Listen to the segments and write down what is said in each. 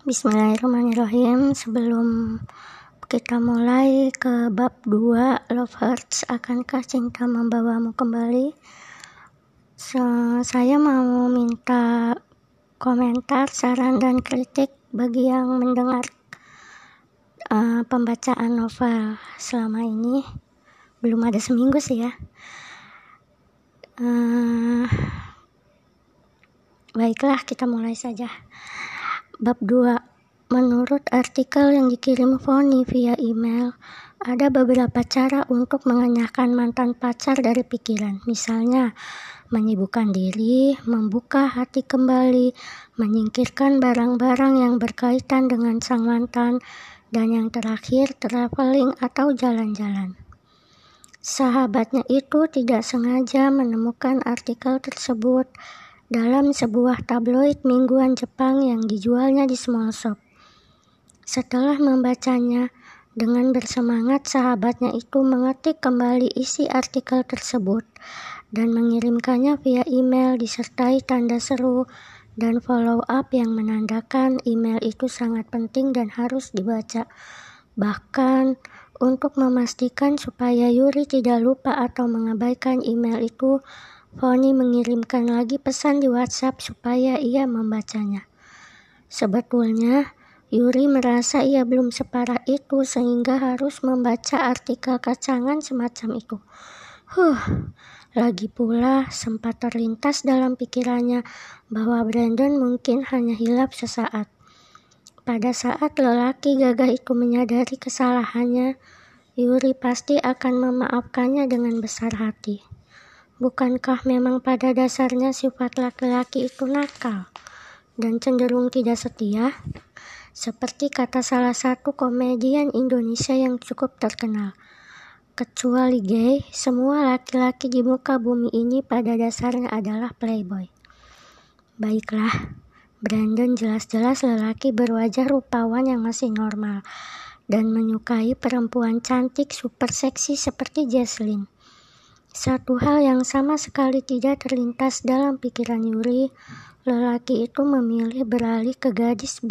Bismillahirrahmanirrahim. Sebelum kita mulai ke bab 2 Love Hurts, akankah cinta membawamu kembali? So, saya mau minta komentar, saran, dan kritik bagi yang mendengar uh, pembacaan novel selama ini. Belum ada seminggu sih ya. Uh, baiklah, kita mulai saja. Bab 2 Menurut artikel yang dikirim Foni via email, ada beberapa cara untuk mengenyahkan mantan pacar dari pikiran. Misalnya, menyibukkan diri, membuka hati kembali, menyingkirkan barang-barang yang berkaitan dengan sang mantan, dan yang terakhir, traveling atau jalan-jalan. Sahabatnya itu tidak sengaja menemukan artikel tersebut dalam sebuah tabloid mingguan Jepang yang dijualnya di small shop. Setelah membacanya, dengan bersemangat sahabatnya itu mengetik kembali isi artikel tersebut dan mengirimkannya via email disertai tanda seru dan follow up yang menandakan email itu sangat penting dan harus dibaca. Bahkan untuk memastikan supaya Yuri tidak lupa atau mengabaikan email itu, Foni mengirimkan lagi pesan di WhatsApp supaya ia membacanya. Sebetulnya, Yuri merasa ia belum separah itu sehingga harus membaca artikel kacangan semacam itu. Huh, lagi pula sempat terlintas dalam pikirannya bahwa Brandon mungkin hanya hilap sesaat. Pada saat lelaki gagah itu menyadari kesalahannya, Yuri pasti akan memaafkannya dengan besar hati. Bukankah memang pada dasarnya sifat laki-laki itu nakal dan cenderung tidak setia? Seperti kata salah satu komedian Indonesia yang cukup terkenal. Kecuali gay, semua laki-laki di muka bumi ini pada dasarnya adalah playboy. Baiklah, Brandon jelas-jelas lelaki berwajah rupawan yang masih normal dan menyukai perempuan cantik super seksi seperti Jesslyn. Satu hal yang sama sekali tidak terlintas dalam pikiran Yuri, lelaki itu memilih beralih ke gadis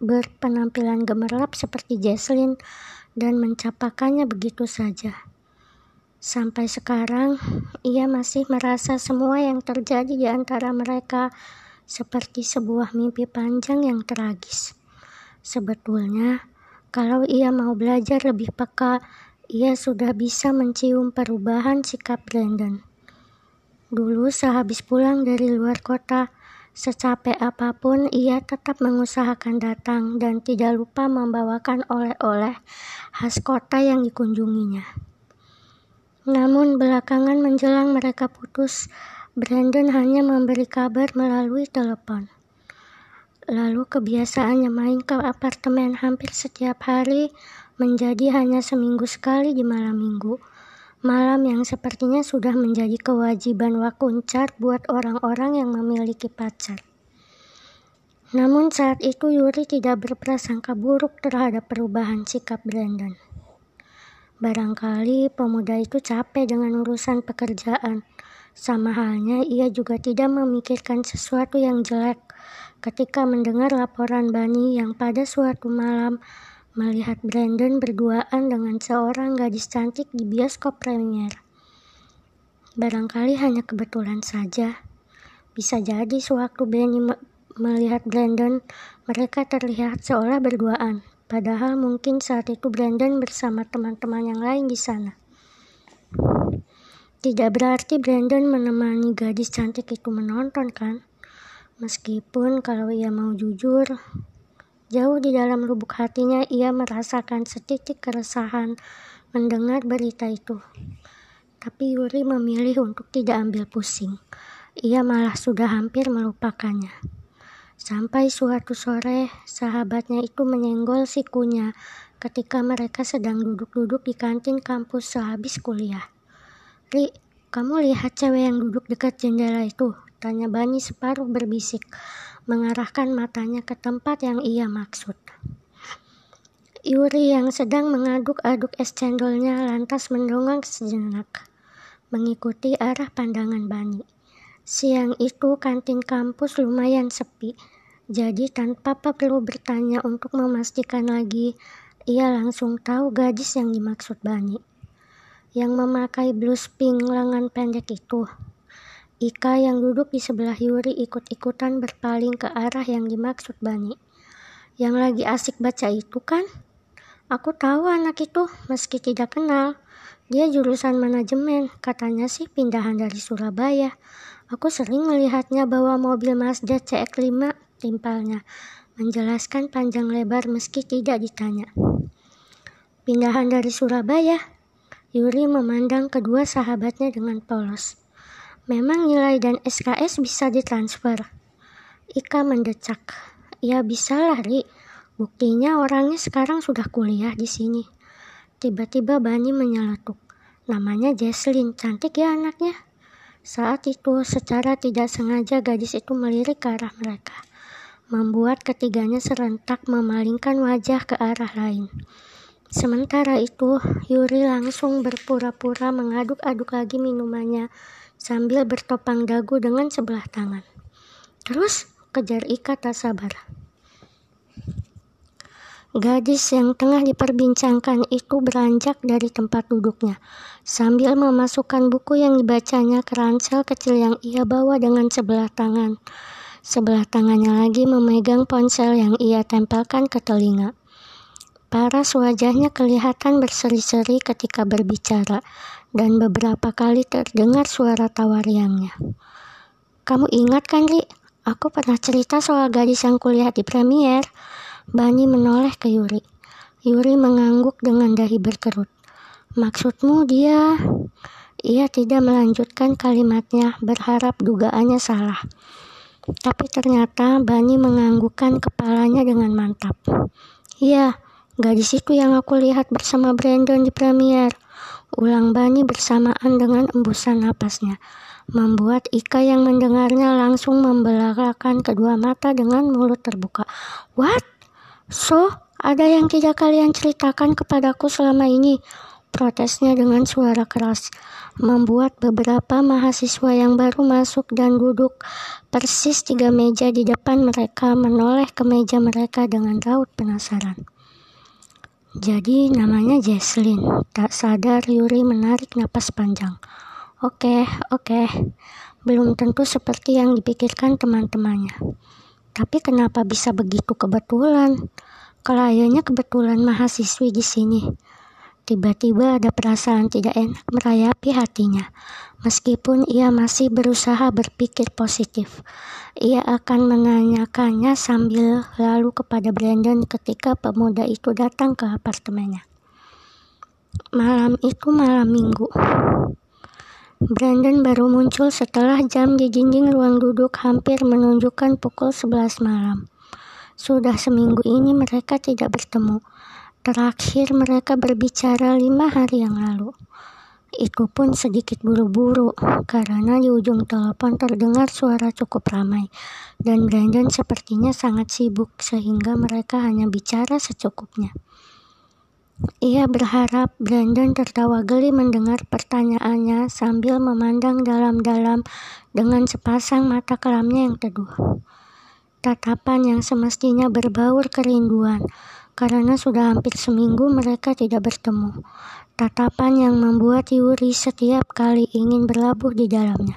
berpenampilan gemerlap seperti Jesslyn dan mencapakannya begitu saja. Sampai sekarang, ia masih merasa semua yang terjadi di antara mereka seperti sebuah mimpi panjang yang tragis. Sebetulnya, kalau ia mau belajar lebih peka, ia sudah bisa mencium perubahan sikap Brandon. Dulu sehabis pulang dari luar kota, secapek apa pun ia tetap mengusahakan datang dan tidak lupa membawakan oleh-oleh khas kota yang dikunjunginya. Namun belakangan menjelang mereka putus, Brandon hanya memberi kabar melalui telepon. Lalu kebiasaannya main ke apartemen hampir setiap hari menjadi hanya seminggu sekali di malam minggu. Malam yang sepertinya sudah menjadi kewajiban wakuncar buat orang-orang yang memiliki pacar. Namun saat itu Yuri tidak berprasangka buruk terhadap perubahan sikap Brandon. Barangkali pemuda itu capek dengan urusan pekerjaan. Sama halnya ia juga tidak memikirkan sesuatu yang jelek ketika mendengar laporan Bani yang pada suatu malam melihat Brandon berduaan dengan seorang gadis cantik di bioskop premier. Barangkali hanya kebetulan saja. Bisa jadi sewaktu Benny melihat Brandon, mereka terlihat seolah berduaan. Padahal mungkin saat itu Brandon bersama teman-teman yang lain di sana. Tidak berarti Brandon menemani gadis cantik itu menonton kan? Meskipun kalau ia mau jujur, Jauh di dalam lubuk hatinya ia merasakan setitik keresahan mendengar berita itu. Tapi Yuri memilih untuk tidak ambil pusing. Ia malah sudah hampir melupakannya. Sampai suatu sore, sahabatnya itu menyenggol sikunya ketika mereka sedang duduk-duduk di kantin kampus sehabis kuliah. Ri, kamu lihat cewek yang duduk dekat jendela itu? Tanya Bani separuh berbisik mengarahkan matanya ke tempat yang ia maksud. Yuri yang sedang mengaduk-aduk es cendolnya lantas mendongeng sejenak, mengikuti arah pandangan Bani. Siang itu kantin kampus lumayan sepi, Jadi tanpa perlu bertanya untuk memastikan lagi, ia langsung tahu gadis yang dimaksud Bani. Yang memakai blus pink lengan pendek itu. Ika yang duduk di sebelah Yuri ikut-ikutan berpaling ke arah yang dimaksud Bani. Yang lagi asik baca itu kan? Aku tahu anak itu, meski tidak kenal. Dia jurusan manajemen, katanya sih pindahan dari Surabaya. Aku sering melihatnya bawa mobil Mazda CX-5 timpalnya, menjelaskan panjang lebar meski tidak ditanya. Pindahan dari Surabaya, Yuri memandang kedua sahabatnya dengan polos. Memang nilai dan SKS bisa ditransfer. Ika mendecak. Ya bisa lah, Ri. Buktinya orangnya sekarang sudah kuliah di sini. Tiba-tiba Bani menyeletuk. Namanya Jesslyn, cantik ya anaknya. Saat itu secara tidak sengaja gadis itu melirik ke arah mereka. Membuat ketiganya serentak memalingkan wajah ke arah lain. Sementara itu, Yuri langsung berpura-pura mengaduk-aduk lagi minumannya sambil bertopang dagu dengan sebelah tangan. Terus kejar Ika tak sabar. Gadis yang tengah diperbincangkan itu beranjak dari tempat duduknya, sambil memasukkan buku yang dibacanya ke ransel kecil yang ia bawa dengan sebelah tangan. Sebelah tangannya lagi memegang ponsel yang ia tempelkan ke telinga. Paras wajahnya kelihatan berseri-seri ketika berbicara, dan beberapa kali terdengar suara tawariangnya. Kamu ingat kan, Ri? Aku pernah cerita soal gadis yang kuliah di Premier. Bani menoleh ke Yuri. Yuri mengangguk dengan dahi berkerut. Maksudmu dia... Ia tidak melanjutkan kalimatnya, berharap dugaannya salah. Tapi ternyata Bani menganggukkan kepalanya dengan mantap. Iya, gadis itu yang aku lihat bersama Brandon di Premier. Ulang Bani bersamaan dengan embusan napasnya, membuat Ika yang mendengarnya langsung membelalakan kedua mata dengan mulut terbuka. What? So, ada yang tidak kalian ceritakan kepadaku selama ini? Protesnya dengan suara keras, membuat beberapa mahasiswa yang baru masuk dan duduk persis tiga meja di depan mereka menoleh ke meja mereka dengan raut penasaran. Jadi namanya Jesslyn. Tak sadar Yuri menarik napas panjang. Oke, oke. Belum tentu seperti yang dipikirkan teman-temannya. Tapi kenapa bisa begitu kebetulan? Kelayannya kebetulan mahasiswi di sini. Tiba-tiba ada perasaan tidak enak merayapi hatinya. Meskipun ia masih berusaha berpikir positif, ia akan menanyakannya sambil lalu kepada Brandon ketika pemuda itu datang ke apartemennya. Malam itu malam minggu. Brandon baru muncul setelah jam di dinding ruang duduk hampir menunjukkan pukul 11 malam. Sudah seminggu ini mereka tidak bertemu. Terakhir mereka berbicara lima hari yang lalu. Itu pun sedikit buru-buru karena di ujung telepon terdengar suara cukup ramai dan Brandon sepertinya sangat sibuk sehingga mereka hanya bicara secukupnya. Ia berharap Brandon tertawa geli mendengar pertanyaannya sambil memandang dalam-dalam dengan sepasang mata kelamnya yang teduh. Tatapan yang semestinya berbaur kerinduan, karena sudah hampir seminggu mereka tidak bertemu. Tatapan yang membuat Yuri setiap kali ingin berlabuh di dalamnya.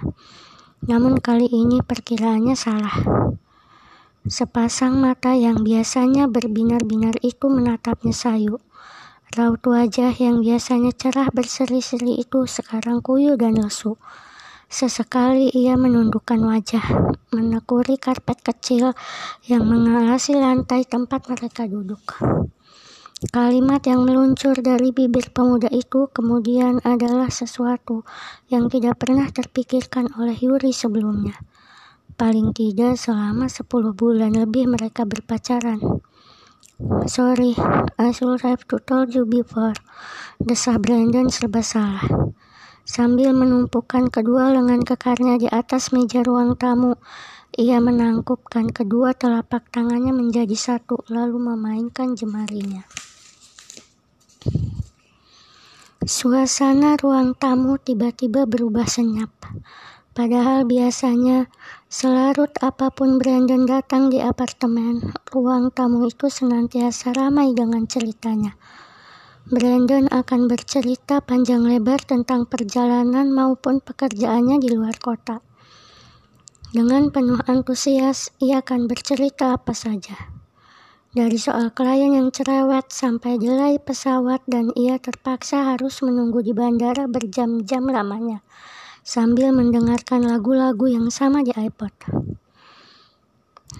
Namun kali ini perkiraannya salah. Sepasang mata yang biasanya berbinar-binar itu menatapnya sayu. Raut wajah yang biasanya cerah berseri-seri itu sekarang kuyu dan lesu. Sesekali ia menundukkan wajah, menekuri karpet kecil yang mengalasi lantai tempat mereka duduk. Kalimat yang meluncur dari bibir pemuda itu kemudian adalah sesuatu yang tidak pernah terpikirkan oleh Yuri sebelumnya. Paling tidak selama 10 bulan lebih mereka berpacaran. Sorry, I should have to told you before. Desah Brandon serba salah. Sambil menumpukan kedua lengan kekarnya di atas meja ruang tamu, ia menangkupkan kedua telapak tangannya menjadi satu lalu memainkan jemarinya. Suasana ruang tamu tiba-tiba berubah senyap. Padahal biasanya selarut apa pun Brandon datang di apartemen, ruang tamu itu senantiasa ramai dengan ceritanya. Brandon akan bercerita panjang lebar tentang perjalanan maupun pekerjaannya di luar kota. Dengan penuh antusias, ia akan bercerita apa saja. Dari soal klien yang cerewet sampai delay pesawat dan ia terpaksa harus menunggu di bandara berjam-jam lamanya sambil mendengarkan lagu-lagu yang sama di iPod.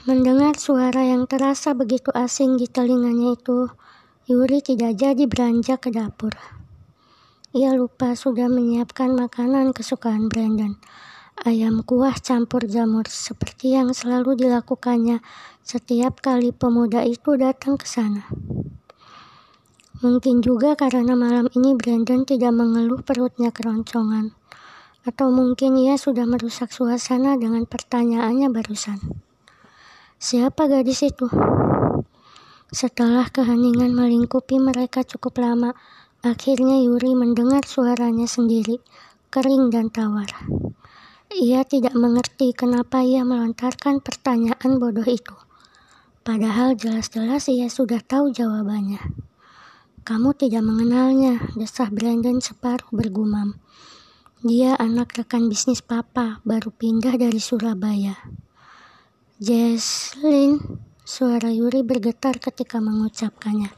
Mendengar suara yang terasa begitu asing di telinganya itu, Yuri tidak jadi beranjak ke dapur. Ia lupa sudah menyiapkan makanan kesukaan Brandon, ayam kuah campur jamur seperti yang selalu dilakukannya setiap kali pemuda itu datang ke sana. Mungkin juga karena malam ini Brandon tidak mengeluh perutnya keroncongan. Atau mungkin ia sudah merusak suasana dengan pertanyaannya barusan. Siapa gadis itu? Setelah keheningan melingkupi mereka cukup lama, akhirnya Yuri mendengar suaranya sendiri, kering dan tawar. Ia tidak mengerti kenapa ia melontarkan pertanyaan bodoh itu. Padahal jelas-jelas ia sudah tahu jawabannya. Kamu tidak mengenalnya, desah Brandon separuh bergumam. Dia anak rekan bisnis papa, baru pindah dari Surabaya. Jesslyn, suara Yuri bergetar ketika mengucapkannya.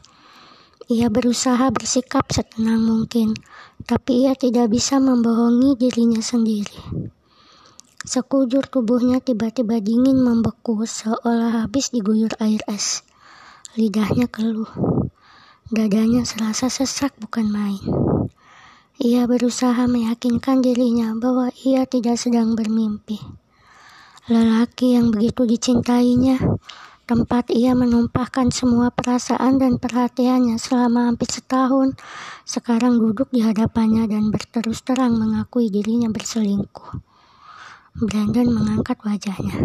Ia berusaha bersikap setenang mungkin, tapi ia tidak bisa membohongi dirinya sendiri. Sekujur tubuhnya tiba-tiba dingin membeku seolah habis diguyur air es. Lidahnya keluh. Dadanya serasa sesak bukan main. Ia berusaha meyakinkan dirinya bahwa ia tidak sedang bermimpi. Lelaki yang begitu dicintainya, tempat ia menumpahkan semua perasaan dan perhatiannya selama hampir setahun, sekarang duduk di hadapannya dan berterus terang mengakui dirinya berselingkuh. Brandon mengangkat wajahnya.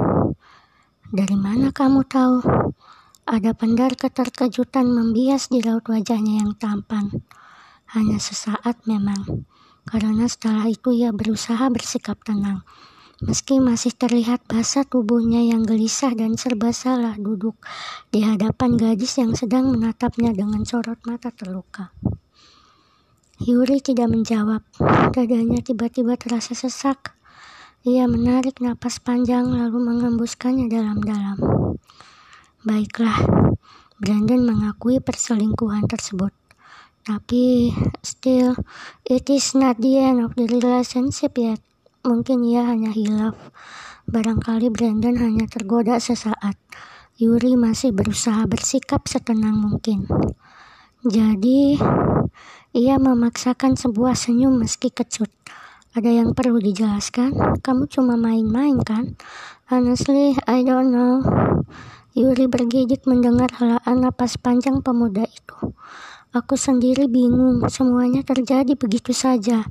Dari mana kamu tahu? Ada pendar keterkejutan membias di raut wajahnya yang tampan. Hanya sesaat memang, karena setelah itu ia berusaha bersikap tenang. Meski masih terlihat basah tubuhnya yang gelisah dan serba salah duduk di hadapan gadis yang sedang menatapnya dengan sorot mata terluka. Yuri tidak menjawab. Dadanya tiba-tiba terasa sesak. Ia menarik napas panjang lalu mengembuskannya dalam-dalam. Baiklah, Brandon mengakui perselingkuhan tersebut. Tapi still, it is not the end of the relationship yet. Mungkin ia hanya hilaf. Barangkali Brandon hanya tergoda sesaat. Yuri masih berusaha bersikap setenang mungkin. Jadi, ia memaksakan sebuah senyum meski kecut. Ada yang perlu dijelaskan? Kamu cuma main-main kan? Honestly, I don't know. Yuri bergidik mendengar helaan napas panjang pemuda itu. Aku sendiri bingung, semuanya terjadi begitu saja.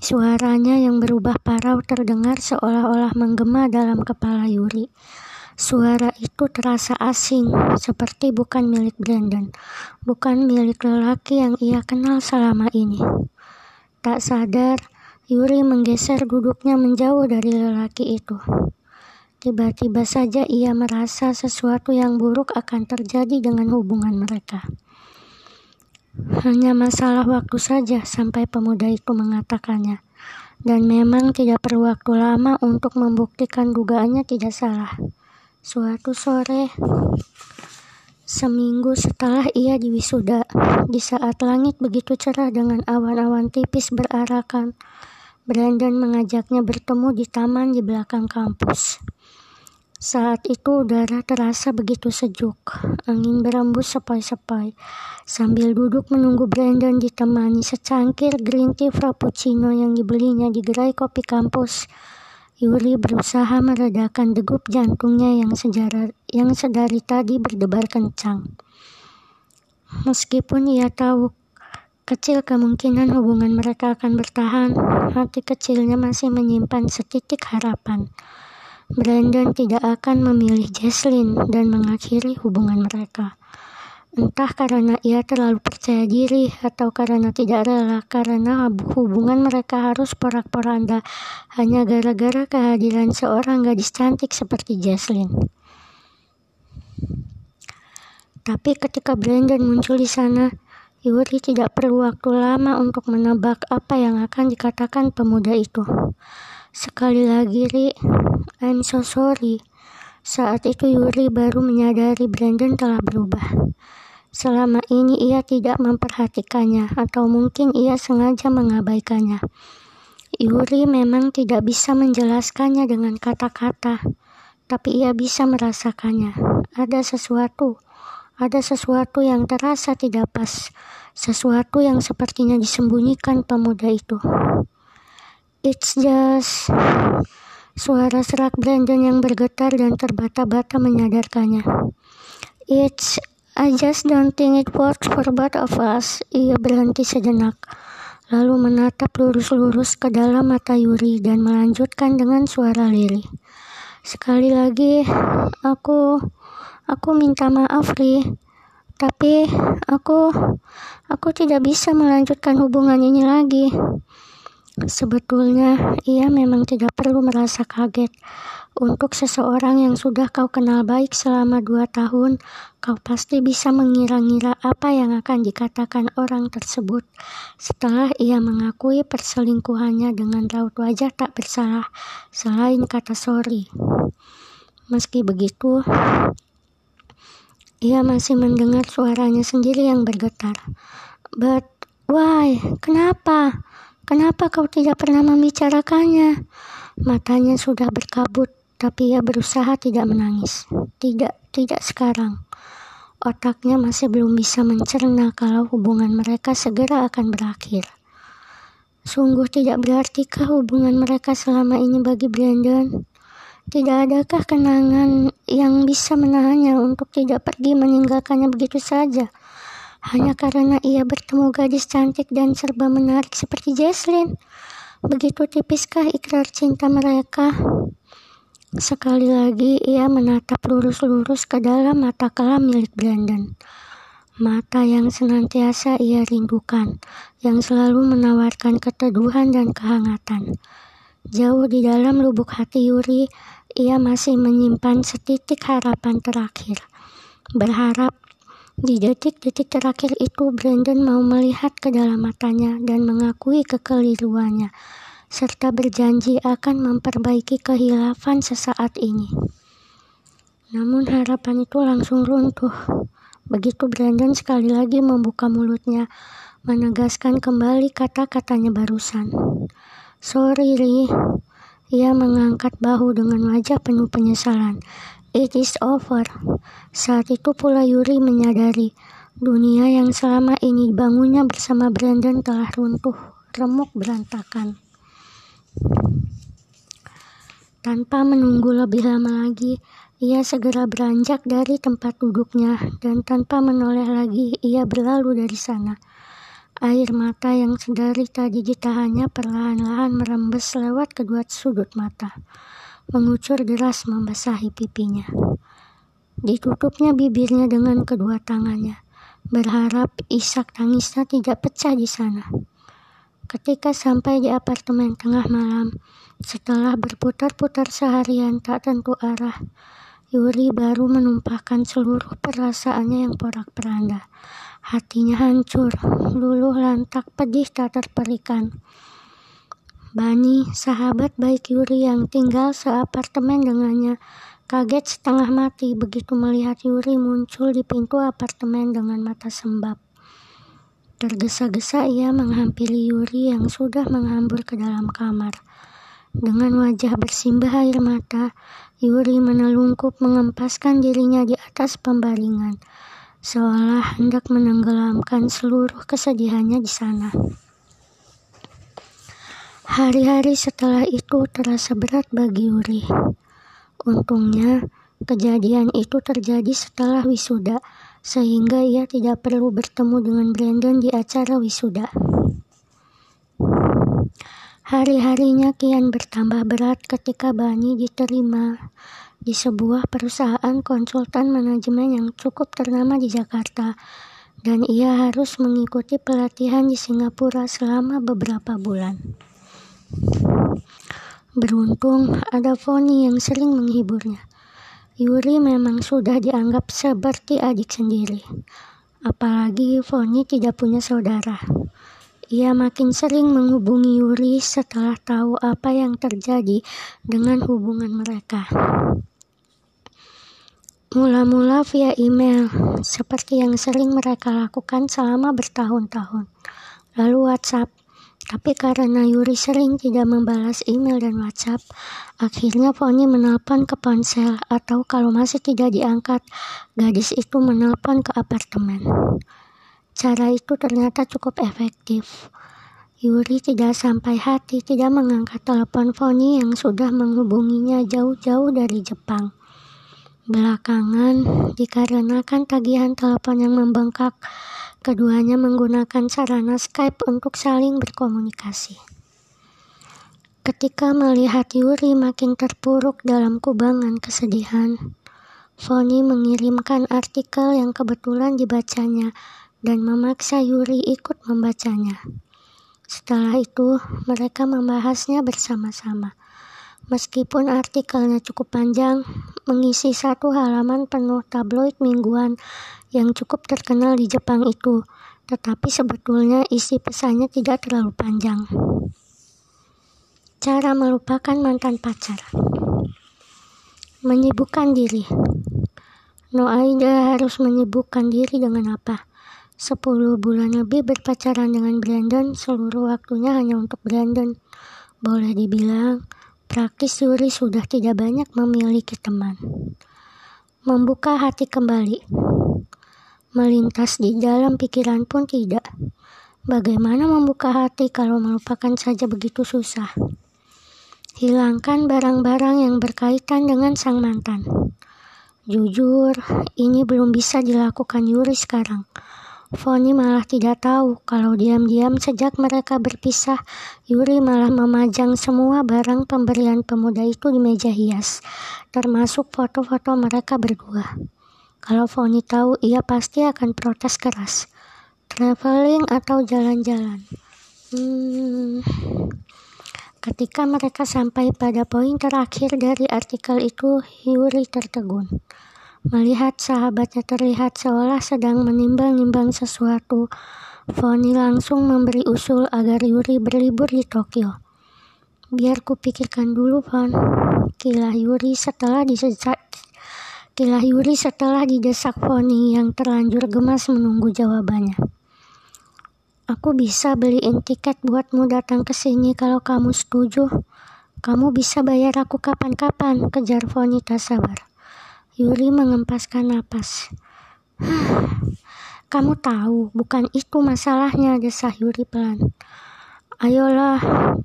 Suaranya yang berubah parau terdengar seolah-olah menggema dalam kepala Yuri. Suara itu terasa asing, seperti bukan milik Brandon, bukan milik lelaki yang ia kenal selama ini. Tak sadar, Yuri menggeser duduknya menjauh dari lelaki itu. Tiba-tiba saja ia merasa sesuatu yang buruk akan terjadi dengan hubungan mereka. Hanya masalah waktu saja sampai pemuda itu mengatakannya. Dan memang tidak perlu waktu lama untuk membuktikan dugaannya tidak salah. Suatu sore, seminggu setelah ia diwisuda, di saat langit begitu cerah dengan awan-awan tipis berarakan, Brandon mengajaknya bertemu di taman di belakang kampus. Saat itu udara terasa begitu sejuk, angin berembus sepoi-sepoi. Sambil duduk menunggu Brandon ditemani secangkir green tea frappuccino yang dibelinya di gerai kopi kampus, Yuri berusaha meredakan degup jantungnya yang, sejarah, yang sedari tadi berdebar kencang. Meskipun ia tahu kecil kemungkinan hubungan mereka akan bertahan, hati kecilnya masih menyimpan setitik harapan. Brandon tidak akan memilih Jesslyn dan mengakhiri hubungan mereka. Entah karena ia terlalu percaya diri atau karena tidak rela karena hubungan mereka harus porak-poranda hanya gara-gara kehadiran seorang gadis cantik seperti Jesslyn. Tapi ketika Brandon muncul di sana, Yuri tidak perlu waktu lama untuk menebak apa yang akan dikatakan pemuda itu. Sekali lagi, Ri, I'm so sorry. Saat itu Yuri baru menyadari Brandon telah berubah. Selama ini ia tidak memperhatikannya atau mungkin ia sengaja mengabaikannya. Yuri memang tidak bisa menjelaskannya dengan kata-kata, tapi ia bisa merasakannya. Ada sesuatu, ada sesuatu yang terasa tidak pas, sesuatu yang sepertinya disembunyikan pemuda itu. It's just suara serak Brandon yang bergetar dan terbata-bata menyadarkannya. It's I just don't think it works for both of us. Ia berhenti sejenak, lalu menatap lurus-lurus ke dalam mata Yuri dan melanjutkan dengan suara lirih. Sekali lagi, aku, aku minta maaf, Ri. Tapi aku, aku tidak bisa melanjutkan hubungan ini lagi. Sebetulnya, ia memang tidak perlu merasa kaget. Untuk seseorang yang sudah kau kenal baik selama dua tahun, kau pasti bisa mengira-ngira apa yang akan dikatakan orang tersebut setelah ia mengakui perselingkuhannya dengan raut wajah tak bersalah selain kata sorry. Meski begitu, ia masih mendengar suaranya sendiri yang bergetar. But why? Kenapa? Kenapa kau tidak pernah membicarakannya? Matanya sudah berkabut tapi ia berusaha tidak menangis. Tidak, tidak sekarang. Otaknya masih belum bisa mencerna kalau hubungan mereka segera akan berakhir. Sungguh tidak berartikah hubungan mereka selama ini bagi Brandon? Tidak adakah kenangan yang bisa menahannya untuk tidak pergi meninggalkannya begitu saja? Hanya karena ia bertemu gadis cantik dan serba menarik seperti Jesslyn. Begitu tipiskah ikrar cinta mereka? Sekali lagi ia menatap lurus-lurus ke dalam mata kelam milik Brandon. Mata yang senantiasa ia rindukan, yang selalu menawarkan keteduhan dan kehangatan. Jauh di dalam lubuk hati Yuri, ia masih menyimpan setitik harapan terakhir. Berharap di detik-detik terakhir itu Brandon mau melihat ke dalam matanya dan mengakui kekeliruannya serta berjanji akan memperbaiki kehilafan sesaat ini. Namun harapan itu langsung runtuh. Begitu Brandon sekali lagi membuka mulutnya, menegaskan kembali kata-katanya barusan. Sorry, Ri. Ia mengangkat bahu dengan wajah penuh penyesalan. It is over. Saat itu pula Yuri menyadari dunia yang selama ini bangunnya bersama Brandon telah runtuh, remuk berantakan. Tanpa menunggu lebih lama lagi, ia segera beranjak dari tempat duduknya dan tanpa menoleh lagi ia berlalu dari sana. Air mata yang sedari tadi ditahannya perlahan-lahan merembes lewat kedua sudut mata, mengucur deras membasahi pipinya. Ditutupnya bibirnya dengan kedua tangannya, berharap isak tangisnya tidak pecah di sana. Ketika sampai di apartemen tengah malam, setelah berputar-putar seharian tak tentu arah, Yuri baru menumpahkan seluruh perasaannya yang porak-peranda. Hatinya hancur, luluh lantak, pedih tak terperikan. Bani, sahabat baik Yuri yang tinggal seapartemen dengannya, kaget setengah mati begitu melihat Yuri muncul di pintu apartemen dengan mata sembab. Tergesa-gesa ia menghampiri Yuri yang sudah menghambur ke dalam kamar. Dengan wajah bersimbah air mata, Yuri menelungkup mengempaskan dirinya di atas pembaringan, seolah hendak menenggelamkan seluruh kesedihannya di sana. Hari-hari setelah itu terasa berat bagi Yuri. Untungnya, kejadian itu terjadi setelah wisuda, sehingga ia tidak perlu bertemu dengan Brandon di acara wisuda. Hari-harinya kian bertambah berat ketika Bani diterima di sebuah perusahaan konsultan manajemen yang cukup ternama di Jakarta, dan ia harus mengikuti pelatihan di Singapura selama beberapa bulan. Beruntung ada Foni yang sering menghiburnya. Yuri memang sudah dianggap seperti adik sendiri. Apalagi Foni tidak punya saudara. Ia makin sering menghubungi Yuri setelah tahu apa yang terjadi dengan hubungan mereka. Mula-mula via email, seperti yang sering mereka lakukan selama bertahun-tahun. Lalu WhatsApp, tapi karena Yuri sering tidak membalas email dan WhatsApp, akhirnya Foni menelpon ke ponsel atau kalau masih tidak diangkat, gadis itu menelpon ke apartemen. Cara itu ternyata cukup efektif. Yuri tidak sampai hati tidak mengangkat telepon Foni yang sudah menghubunginya jauh-jauh dari Jepang. Belakangan, dikarenakan tagihan telepon yang membengkak, Keduanya menggunakan sarana Skype untuk saling berkomunikasi. Ketika melihat Yuri makin terpuruk dalam kubangan kesedihan, Foni mengirimkan artikel yang kebetulan dibacanya dan memaksa Yuri ikut membacanya. Setelah itu, mereka membahasnya bersama-sama. Meskipun artikelnya cukup panjang, mengisi satu halaman penuh tabloid mingguan yang cukup terkenal di Jepang itu, tetapi sebetulnya isi pesannya tidak terlalu panjang. Cara melupakan mantan pacar. Menyibukkan diri. No Aida harus menyibukkan diri dengan apa? Sepuluh bulan lebih berpacaran dengan Brandon, seluruh waktunya hanya untuk Brandon. Boleh dibilang, Praktis Yuri sudah tidak banyak memiliki teman. Membuka hati kembali. Melintas di dalam pikiran pun tidak. Bagaimana membuka hati kalau melupakan saja begitu susah? Hilangkan barang-barang yang berkaitan dengan sang mantan. Jujur, ini belum bisa dilakukan Yuri sekarang. Foni malah tidak tahu kalau diam-diam sejak mereka berpisah, Yuri malah memajang semua barang pemberian pemuda itu di meja hias, termasuk foto-foto mereka berdua. Kalau Foni tahu, ia pasti akan protes keras. Traveling atau jalan-jalan. Hmm. Ketika mereka sampai pada poin terakhir dari artikel itu, Yuri tertegun. Melihat sahabatnya terlihat seolah sedang menimbang-nimbang sesuatu, Foni langsung memberi usul agar Yuri berlibur di Tokyo. Biar kupikirkan dulu, Fon. Kilah Yuri setelah disesak Kilah Yuri setelah didesak Foni yang terlanjur gemas menunggu jawabannya. Aku bisa beliin tiket buatmu datang ke sini kalau kamu setuju. Kamu bisa bayar aku kapan-kapan, kejar Foni tak sabar. Yuri mengempaskan napas. Kamu tahu, bukan itu masalahnya, desah Yuri pelan. Ayolah,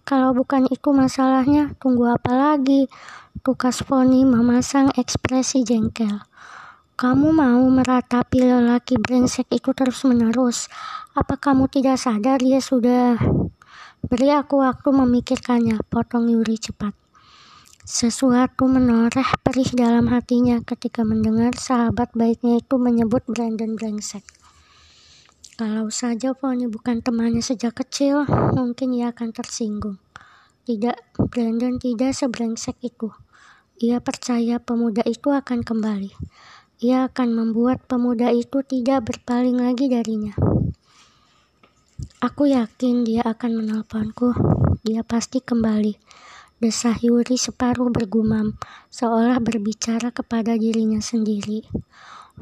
kalau bukan itu masalahnya, tunggu apa lagi? Tukas Foni memasang ekspresi jengkel. Kamu mau meratapi lelaki brengsek itu terus-menerus? Apa kamu tidak sadar dia sudah... Beri aku waktu memikirkannya, potong Yuri cepat. Sesuatu menoreh perih dalam hatinya ketika mendengar sahabat baiknya itu menyebut Brandon brengsek. Kalau saja Foni bukan temannya sejak kecil, mungkin ia akan tersinggung. Tidak, Brandon tidak sebrengsek itu. Ia percaya pemuda itu akan kembali. Ia akan membuat pemuda itu tidak berpaling lagi darinya. Aku yakin dia akan menelponku. Dia pasti kembali Desah Yuri separuh bergumam, seolah berbicara kepada dirinya sendiri.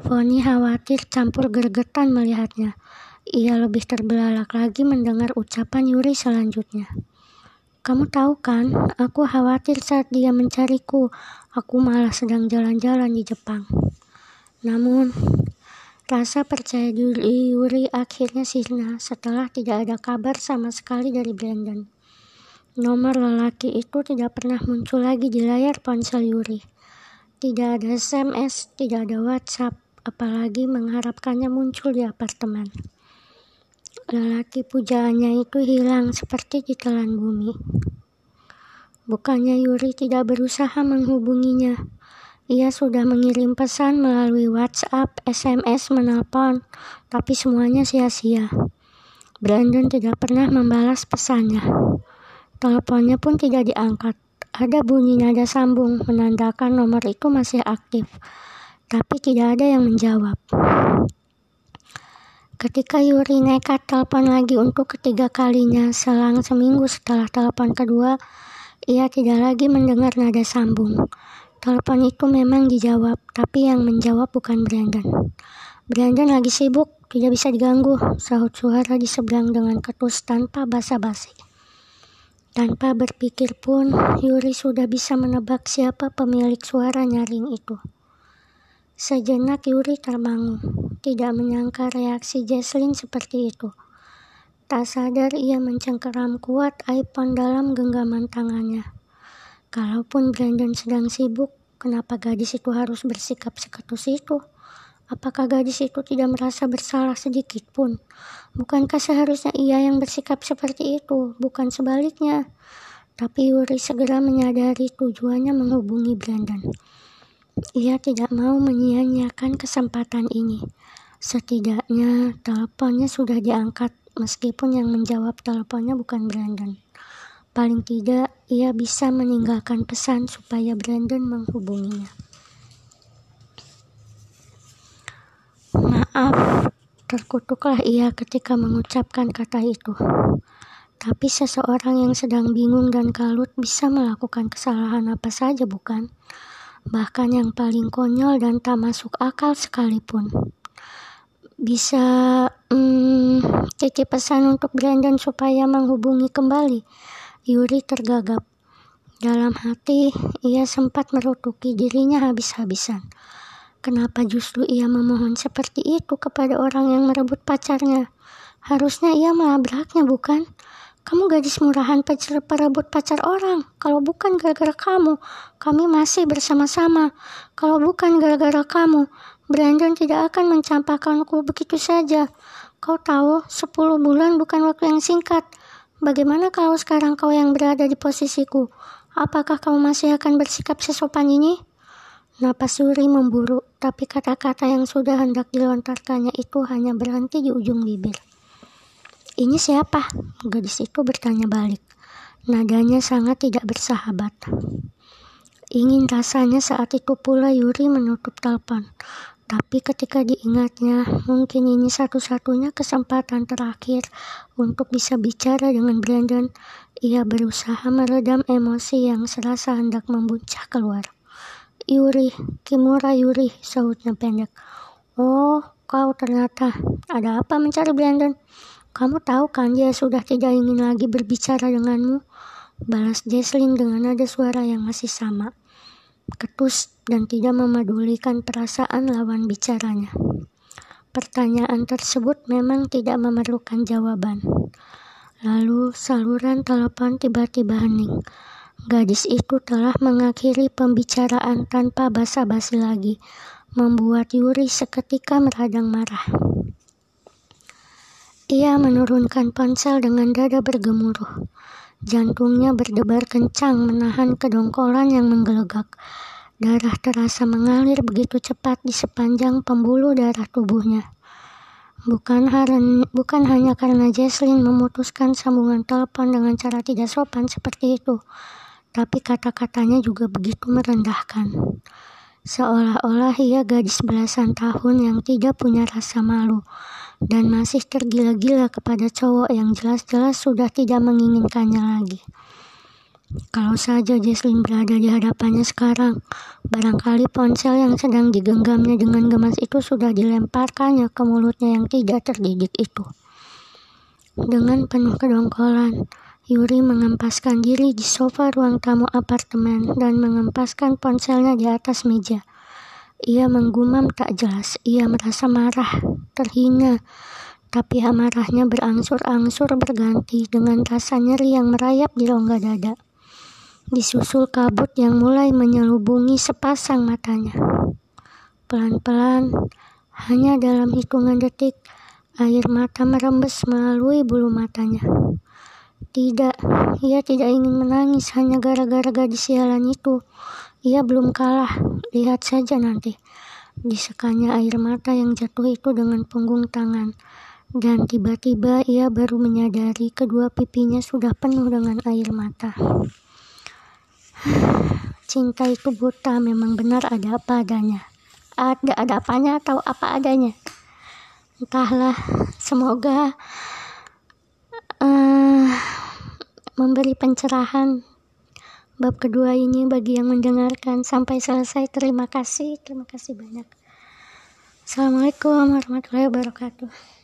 Foni khawatir campur gergetan melihatnya. Ia lebih terbelalak lagi mendengar ucapan Yuri selanjutnya. Kamu tahu kan, aku khawatir saat dia mencariku. Aku malah sedang jalan-jalan di Jepang. Namun, rasa percaya diri Yuri akhirnya sirna setelah tidak ada kabar sama sekali dari Brandon. Nomor lelaki itu tidak pernah muncul lagi di layar ponsel Yuri. Tidak ada SMS, tidak ada WhatsApp, apalagi mengharapkannya muncul di apartemen. Lelaki pujaannya itu hilang seperti ditelan bumi. Bukannya Yuri tidak berusaha menghubunginya, Ia sudah mengirim pesan melalui WhatsApp, SMS, menelpon, tapi semuanya sia-sia. Brandon tidak pernah membalas pesannya. Teleponnya pun tidak diangkat. Ada bunyi nada sambung menandakan nomor itu masih aktif, tapi tidak ada yang menjawab. Ketika Yuri nekat telepon lagi untuk ketiga kalinya selang seminggu setelah telepon kedua, ia tidak lagi mendengar nada sambung. Telepon itu memang dijawab, tapi yang menjawab bukan Brandon. Brandon lagi sibuk, tidak bisa diganggu, sahut suara di seberang dengan ketus tanpa basa-basi. Tanpa berpikir pun, Yuri sudah bisa menebak siapa pemilik suara nyaring itu. Sejenak Yuri terbangun, tidak menyangka reaksi Jesslyn seperti itu. Tak sadar ia mencengkeram kuat iPhone dalam genggaman tangannya. Kalaupun Brandon sedang sibuk, kenapa gadis itu harus bersikap seketus itu? Apakah gadis itu tidak merasa bersalah sedikit pun? Bukankah seharusnya ia yang bersikap seperti itu, bukan sebaliknya? Tapi Yuri segera menyadari tujuannya menghubungi Brandon. Ia tidak mau menyia-nyiakan kesempatan ini. Setidaknya teleponnya sudah diangkat meskipun yang menjawab teleponnya bukan Brandon. Paling tidak, ia bisa meninggalkan pesan supaya Brandon menghubunginya. Maaf, terkutuklah ia ketika mengucapkan kata itu. Tapi seseorang yang sedang bingung dan kalut bisa melakukan kesalahan apa saja, bukan? Bahkan yang paling konyol dan tak masuk akal sekalipun. Bisa hmm, pesan untuk Brandon supaya menghubungi kembali Yuri tergagap. Dalam hati, ia sempat merutuki dirinya habis-habisan. Kenapa justru ia memohon seperti itu kepada orang yang merebut pacarnya? Harusnya ia melabraknya, bukan? Kamu gadis murahan pacar perebut pacar orang. Kalau bukan gara-gara kamu, kami masih bersama-sama. Kalau bukan gara-gara kamu, Brandon tidak akan mencampakkanku begitu saja. Kau tahu, 10 bulan bukan waktu yang singkat. Bagaimana kalau sekarang kau yang berada di posisiku? Apakah kamu masih akan bersikap sesopan ini? Napas Suri memburu, tapi kata-kata yang sudah hendak dilontarkannya itu hanya berhenti di ujung bibir. Ini siapa? Gadis itu bertanya balik. Nadanya sangat tidak bersahabat. Ingin rasanya saat itu pula Yuri menutup telepon. Tapi ketika diingatnya, mungkin ini satu-satunya kesempatan terakhir untuk bisa bicara dengan Brandon. Ia berusaha meredam emosi yang serasa hendak membuncah keluar. Yuri, Kimura Yuri, sahutnya pendek. Oh, kau ternyata. Ada apa mencari Brandon? Kamu tahu kan dia sudah tidak ingin lagi berbicara denganmu? Balas Jesslyn dengan nada suara yang masih sama ketus dan tidak memedulikan perasaan lawan bicaranya. Pertanyaan tersebut memang tidak memerlukan jawaban. Lalu saluran telepon tiba-tiba hening. Gadis itu telah mengakhiri pembicaraan tanpa basa-basi lagi, membuat Yuri seketika meradang marah. Ia menurunkan ponsel dengan dada bergemuruh. Jantungnya berdebar kencang menahan kedongkolan yang menggelegak. Darah terasa mengalir begitu cepat di sepanjang pembuluh darah tubuhnya. Bukan, haren, bukan hanya karena Jesslyn memutuskan sambungan telepon dengan cara tidak sopan seperti itu, tapi kata-katanya juga begitu merendahkan. Seolah-olah ia gadis belasan tahun yang tidak punya rasa malu, dan masih tergila-gila kepada cowok yang jelas-jelas sudah tidak menginginkannya lagi. Kalau saja Jesslyn berada di hadapannya sekarang, barangkali ponsel yang sedang digenggamnya dengan gemas itu sudah dilemparkannya ke mulutnya yang tidak terdidik itu. Dengan penuh kedongkolan, Yuri mengempaskan diri di sofa ruang tamu apartemen dan mengempaskan ponselnya di atas meja. Ia menggumam tak jelas. Ia merasa marah, terhina, tapi amarahnya berangsur-angsur berganti dengan rasa nyeri yang merayap di rongga dada. Disusul kabut yang mulai menyelubungi sepasang matanya. Pelan-pelan, hanya dalam hitungan detik, air mata merembes melalui bulu matanya. Tidak, ia tidak ingin menangis hanya gara-gara gadis sialan itu. Ia belum kalah, Lihat saja nanti. Disekanya air mata yang jatuh itu dengan punggung tangan. Dan tiba-tiba ia baru menyadari kedua pipinya sudah penuh dengan air mata. Cinta itu buta, memang benar ada apa adanya. Ada ada apanya atau apa adanya. Entahlah, semoga uh, memberi pencerahan bab kedua ini bagi yang mendengarkan sampai selesai. Terima kasih, terima kasih banyak. Assalamualaikum warahmatullahi wabarakatuh.